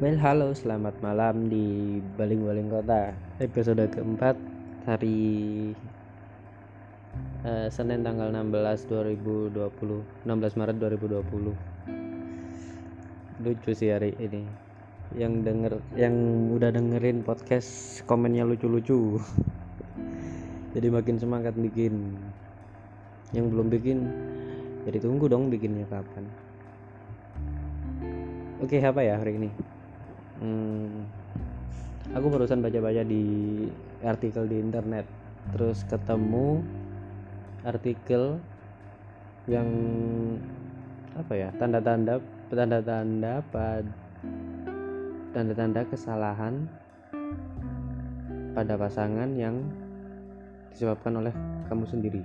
Well, halo, selamat malam di Baling-Baling Kota. Episode keempat hari uh, Senin tanggal 16 2020 16 Maret 2020 Lucu sih hari ini. Yang denger, yang udah dengerin podcast komennya lucu-lucu. Jadi makin semangat bikin. Yang belum bikin Jadi tunggu dong bikinnya kapan. Oke, apa ya hari ini? Hmm, aku barusan baca-baca di artikel di internet. Terus ketemu artikel yang apa ya? Tanda-tanda tanda-tanda pad tanda-tanda kesalahan pada pasangan yang disebabkan oleh kamu sendiri.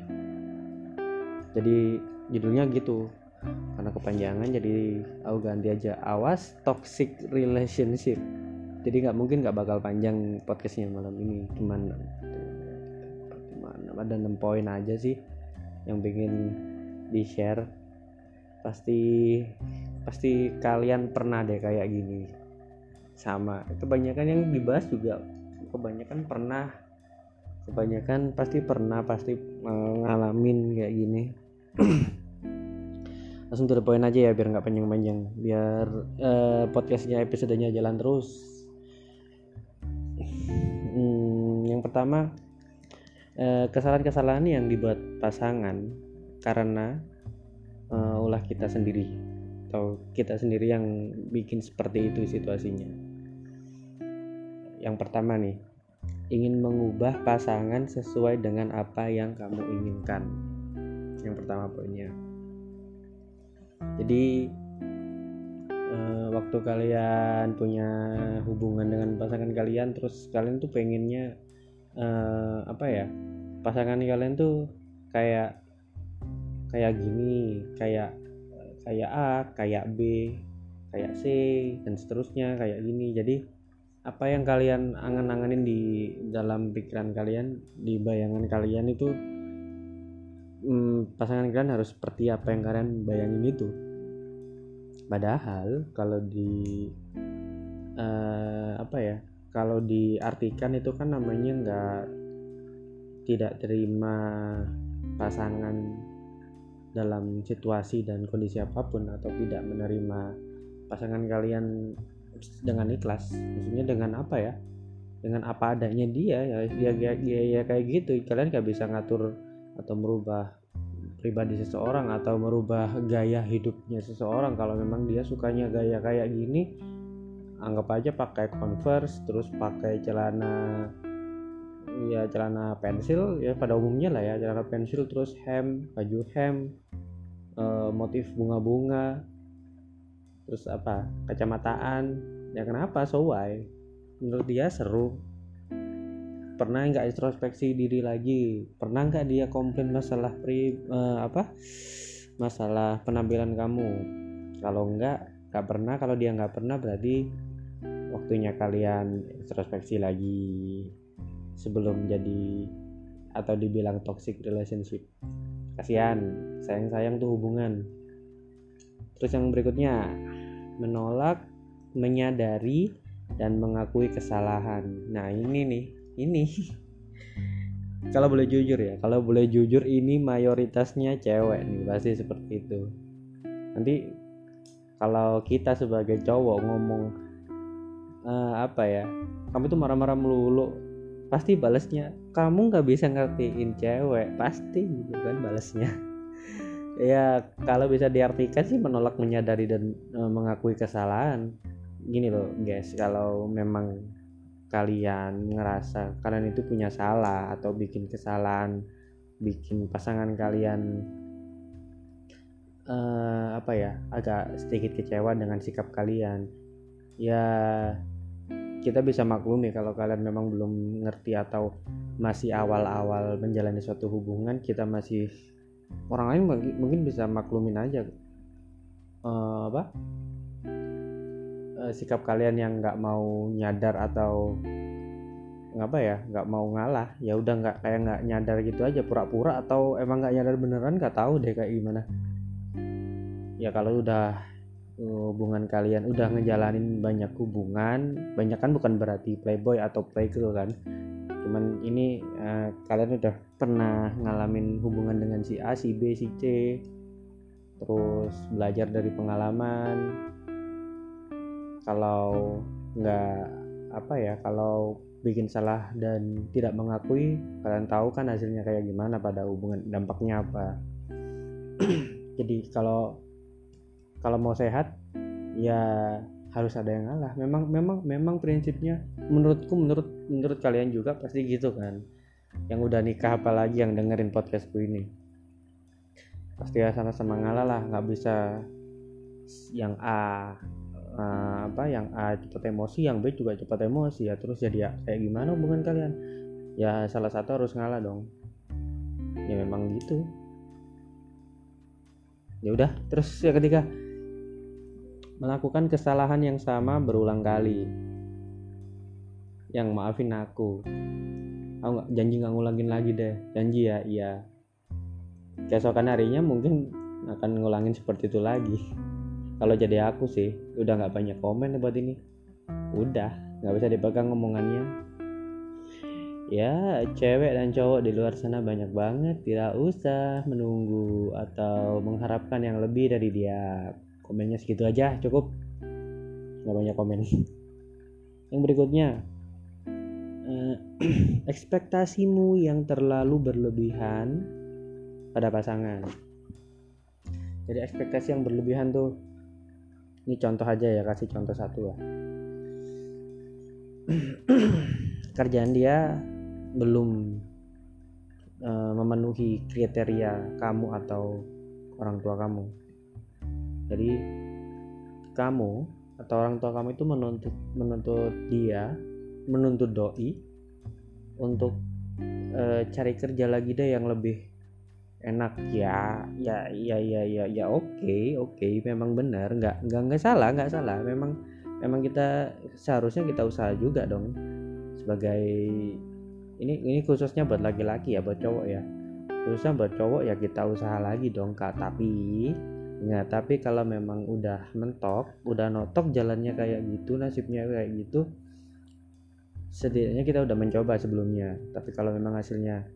Jadi judulnya gitu karena kepanjangan jadi aku ganti aja. Awas toxic relationship. Jadi nggak mungkin nggak bakal panjang podcastnya malam ini. Cuman gimana ada enam poin aja sih yang pengen di share pasti pasti kalian pernah deh kayak gini. Sama kebanyakan yang dibahas juga kebanyakan pernah. Kebanyakan pasti pernah pasti ngalamin kayak gini langsung to the point aja ya biar nggak panjang-panjang. Biar uh, podcastnya episodenya jalan terus. Hmm, yang pertama uh, kesalahan-kesalahan yang dibuat pasangan karena uh, ulah kita sendiri. Atau kita sendiri yang bikin seperti itu situasinya. Yang pertama nih ingin mengubah pasangan sesuai dengan apa yang kamu inginkan. Yang pertama poinnya jadi uh, waktu kalian punya hubungan dengan pasangan kalian terus kalian tuh pengennya uh, apa ya pasangan kalian tuh kayak kayak gini kayak kayak A kayak B kayak C dan seterusnya kayak gini. Jadi apa yang kalian angan-anganin di dalam pikiran kalian di bayangan kalian itu hmm, pasangan kalian harus seperti apa yang kalian bayangin itu. Padahal kalau di uh, apa ya kalau diartikan itu kan namanya nggak tidak terima pasangan dalam situasi dan kondisi apa pun atau tidak menerima pasangan kalian dengan ikhlas. Maksudnya dengan apa ya? Dengan apa adanya dia ya dia, dia, dia ya kayak gitu. Kalian gak bisa ngatur atau merubah pribadi seseorang atau merubah gaya hidupnya seseorang. Kalau memang dia sukanya gaya kayak gini anggap aja pakai converse terus pakai celana ya celana pensil ya pada umumnya lah ya celana pensil terus hem baju hem e, motif bunga-bunga terus apa kacamataan. Ya kenapa? So why? Menurut dia seru pernah nggak introspeksi diri lagi? Pernah nggak dia komplain masalah pri uh, apa? Masalah penampilan kamu? Kalau nggak nggak pernah. Kalau dia nggak pernah berarti waktunya kalian introspeksi lagi sebelum jadi atau dibilang toxic relationship. Kasihan sayang sayang tuh hubungan. Terus yang berikutnya menolak menyadari dan mengakui kesalahan. Nah ini nih ini. Kalau boleh jujur ya kalau boleh jujur ini mayoritasnya cewek nih pasti seperti itu. Nanti kalau kita sebagai cowok ngomong uh, apa ya kamu tuh marah-marah melulu pasti balasnya kamu nggak bisa ngertiin cewek. Pasti gitu kan balasnya. Ya kalau bisa diartikan sih menolak menyadari dan uh, mengakui kesalahan. Gini loh guys kalau memang kalian ngerasa kalian itu punya salah atau bikin kesalahan bikin pasangan kalian uh, apa ya agak sedikit kecewa dengan sikap kalian ya kita bisa maklumi kalau kalian memang belum ngerti atau masih awal-awal menjalani suatu hubungan kita masih orang lain mungkin bisa maklumin aja uh, apa uh, sikap kalian yang nggak mau nyadar atau ngapa ya nggak mau ngalah ya udah nggak kayak nggak nyadar gitu aja pura-pura atau emang nggak nyadar beneran nggak tahu deh kayak gimana. Ya kalau udah hubungan kalian udah ngejalanin banyak hubungan banyak kan bukan berarti playboy atau playgirl kan cuman ini uh, kalian udah pernah ngalamin hubungan dengan si A si B si C terus belajar dari pengalaman kalau nggak apa ya kalau bikin salah dan tidak mengakui kalian tahu kan hasilnya kayak gimana pada hubungan dampaknya apa. Jadi kalau kalau mau sehat ya harus ada yang ngalah. Memang memang memang prinsipnya menurutku menurut menurut kalian juga pasti gitu kan. Yang udah nikah apalagi yang dengerin podcastku ini. Pasti ya sama-sama ngalah lah nggak bisa yang A uh, apa yang A cepat emosi yang B juga cepat emosi ya. Terus jadi ya kayak gimana hubungan kalian? Ya salah satu harus ngalah dong. Ya memang gitu. Ya udah terus ya ketika melakukan kesalahan yang sama berulang kali. Yang maafin aku. Aku nggak? Janji nggak ngulangin lagi deh. Janji ya iya. Keesokan harinya mungkin akan ngulangin seperti itu lagi kalau jadi aku sih udah nggak banyak komen buat ini. Udah nggak bisa dipegang ngomongannya ya cewek dan cowok di luar sana banyak banget. Tidak usah menunggu atau mengharapkan yang lebih dari dia. Komennya segitu aja cukup. Nggak banyak komen. Yang berikutnya eh, ekspektasimu yang terlalu berlebihan pada pasangan. Jadi ekspektasi yang berlebihan tuh ini contoh aja ya kasih contoh satu lah. Kerjaan dia belum uh, memenuhi kriteria kamu atau orang tua kamu. Jadi kamu atau orang tua kamu itu menuntut menuntut dia menuntut doi untuk uh, cari kerja lagi deh yang lebih enak. Ya ya ya ya ya ya oke okay, oke. Okay, memang benar nggak nggak nggak salah nggak salah. Memang memang kita seharusnya kita usaha juga dong. Sebagai ini ini khususnya buat laki-laki ya buat cowok ya. Khususnya buat cowok ya kita usaha lagi dong kak. Tapi nggak tapi kalau memang udah mentok udah notok jalannya kayak gitu nasibnya kayak gitu setidaknya kita udah mencoba sebelumnya. Tapi kalau memang hasilnya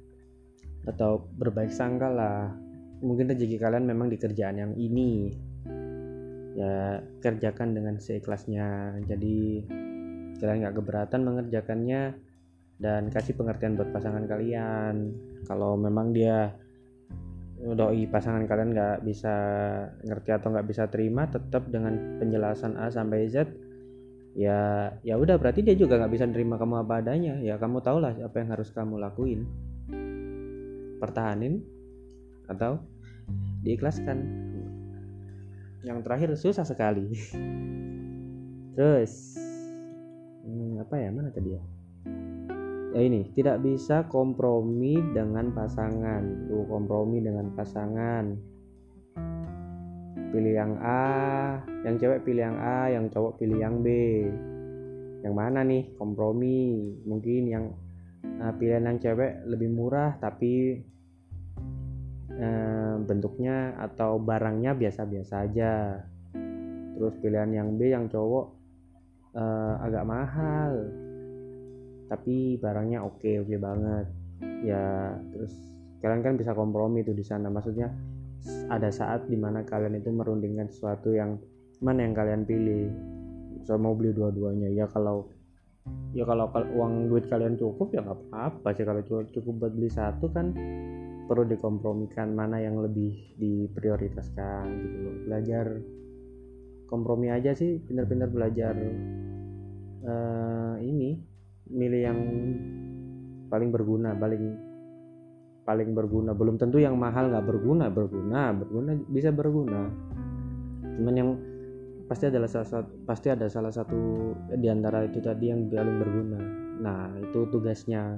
atau berbaik sangka lah. Mungkin rezeki kalian memang di kerjaan yang ini. Ya kerjakan dengan seikhlasnya. Jadi kalian nggak keberatan mengerjakannya dan kasih pengertian buat pasangan kalian. Kalau memang dia doi pasangan kalian nggak bisa ngerti atau nggak bisa terima tetap dengan penjelasan A sampai Z ya ya udah berarti dia juga nggak bisa nerima kamu apa adanya. Ya kamu tau lah apa yang harus kamu lakuin pertahanin atau diikhlaskan. Yang terakhir susah sekali. Terus hmm, apa ya mana tadi ya? Ya ini tidak bisa kompromi dengan pasangan. Tuh kompromi dengan pasangan. Pilih yang A yang cewek pilih yang A yang cowok pilih yang B. Yang mana nih kompromi? Mungkin yang uh, pilihan yang cewek lebih murah tapi uh, bentuknya atau barangnya biasa-biasa aja. Terus pilihan yang B yang cowok uh, agak mahal tapi barangnya oke okay, oke okay banget. Ya terus kalian kan bisa kompromi tuh di sana. Maksudnya ada saat di mana kalian itu merundingkan sesuatu yang mana yang kalian pilih. So mau beli dua-duanya. Ya kalau ya kalau uang duit kalian cukup ya nggak apa-apa sih. Kalau cukup buat beli satu kan perlu dikompromikan mana yang lebih diprioritaskan gitu loh. Belajar kompromi aja sih pintar-pintar belajar uh, ini milih yang paling berguna paling paling berguna. Belum tentu yang mahal nggak berguna berguna berguna bisa berguna. Cuman yang pasti adalah salah satu pasti ada salah satu di antara itu tadi yang paling berguna. Nah itu tugasnya.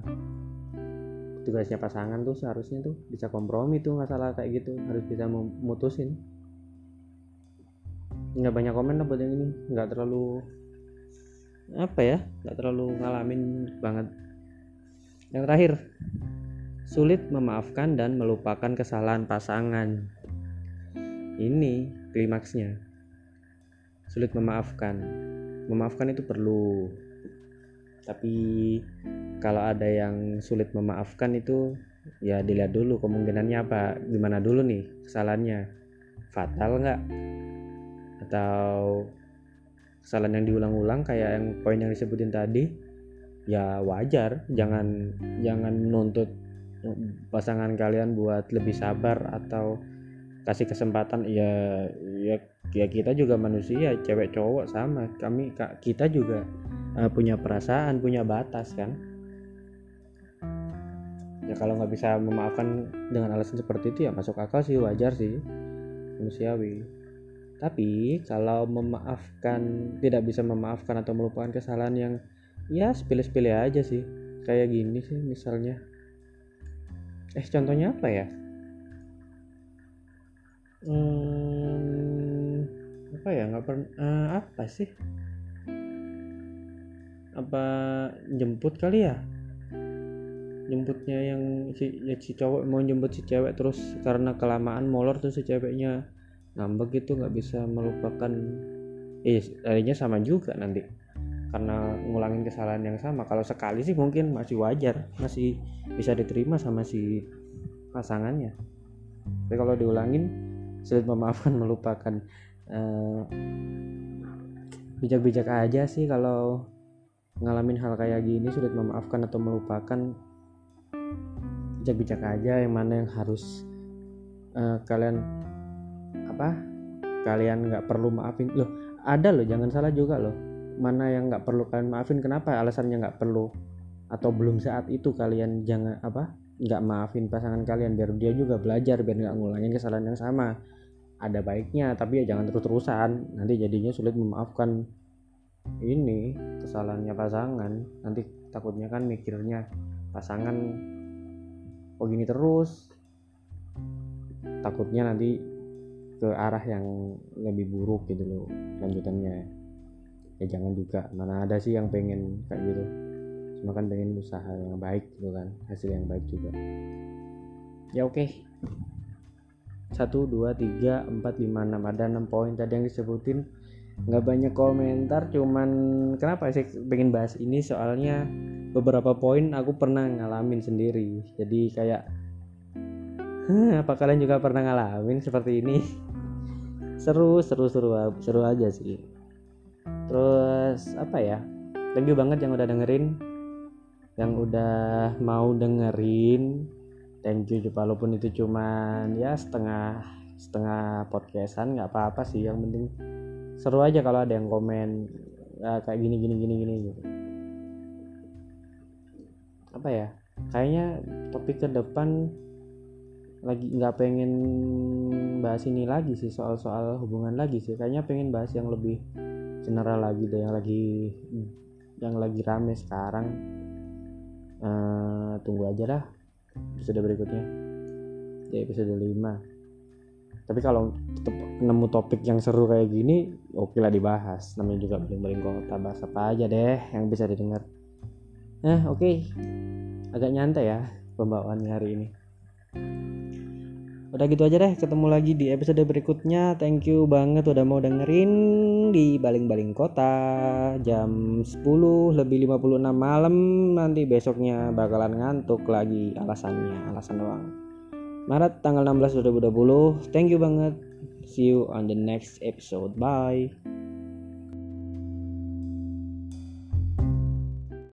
Tugasnya pasangan tuh seharusnya tuh bisa kompromi tuh masalah kayak gitu harus bisa memutusin nggak banyak komen lah buat yang ini. Nggak terlalu apa ya nggak terlalu ngalamin banget. Yang terakhir sulit memaafkan dan melupakan kesalahan pasangan. Ini klimaksnya sulit memaafkan. Memaafkan itu perlu. Tapi kalau ada yang sulit memaafkan itu ya dilihat dulu kemungkinannya apa gimana dulu nih kesalahannya. Fatal nggak? Atau kesalahan yang diulang-ulang kayak yang poin yang disebutin tadi ya wajar. Jangan jangan menuntut pasangan kalian buat lebih sabar atau kasih kesempatan ya ya ya kita juga manusia cewek cowok sama. Kami kita juga uh, punya perasaan punya batas kan. Ya kalau nggak bisa memaafkan dengan alasan seperti itu ya masuk akal sih wajar sih manusiawi. Tapi kalau memaafkan tidak bisa memaafkan atau melupakan kesalahan yang ya sepilih-sepilih aja sih. Kayak gini sih misalnya. Eh contohnya apa ya hmm, apa ya? Nggak pernah uh, apa sih? Apa jemput kali ya? Jemputnya yang si ya si cowok mau jemput si cewek terus karena kelamaan molor tuh si ceweknya ngambek gitu nggak bisa melupakan. Eh akhirnya sama juga nanti. Karena ngulangin kesalahan yang sama. Kalau sekali sih mungkin masih wajar masih bisa diterima sama si pasangannya. Tapi kalau diulangin sulit memaafkan melupakan. Eh, bijak-bijak aja sih kalau ngalamin hal kayak gini sulit memaafkan atau melupakan. Bijak-bijak aja yang mana yang harus uh, kalian apa kalian nggak perlu maafin. Loh ada loh jangan salah juga loh. Mana yang nggak perlu kalian maafin kenapa alasannya nggak perlu atau belum saat itu kalian jangan apa nggak maafin pasangan kalian biar dia juga belajar biar nggak ngulangin kesalahan yang sama. Ada baiknya tapi ya jangan terus-terusan. Nanti jadinya sulit memaafkan ini kesalahannya pasangan. Nanti takutnya kan mikirnya pasangan kok gini terus? Takutnya nanti ke arah yang lebih buruk gitu loh lanjutannya. Ya jangan juga mana ada sih yang pengen kayak gitu cuma kan pengen usaha yang baik gitu kan hasil yang baik juga. Ya oke. Okay. 1, 2, 3, 4, 5, 6 ada 6 poin tadi yang disebutin. Nggak banyak komentar cuman kenapa sih pengen bahas ini? Soalnya beberapa poin aku pernah ngalamin sendiri. Jadi kayak apa kalian juga pernah ngalamin seperti ini? Seru seru seru seru aja sih. Terus apa ya? Thank you banget yang udah dengerin yang udah mau dengerin thank you walaupun itu cuman ya setengah setengah podcastan nggak apa-apa sih. Yang penting seru aja kalau ada yang komen ya, kayak gini gini gini gini gitu. Apa ya? Kayaknya topik ke depan lagi nggak pengen bahas ini lagi sih soal-soal hubungan lagi sih. Kayaknya pengen bahas yang lebih general lagi deh yang lagi yang lagi rame sekarang uh, tunggu aja lah episode berikutnya. Di episode 5 tapi kalau tetap nemu topik yang seru kayak gini oke lah dibahas. Namanya juga baling-baling kota bahas apa aja deh yang bisa didengar. Nah oke. Okay. agak nyantai ya pembawaan hari ini udah gitu aja deh ketemu lagi di episode berikutnya thank you banget udah mau dengerin di baling-baling kota jam 10 lebih 56 malam nanti besoknya bakalan ngantuk lagi alasannya alasan doang Maret tanggal 16 2020. Thank you banget. See you on the next episode. Bye.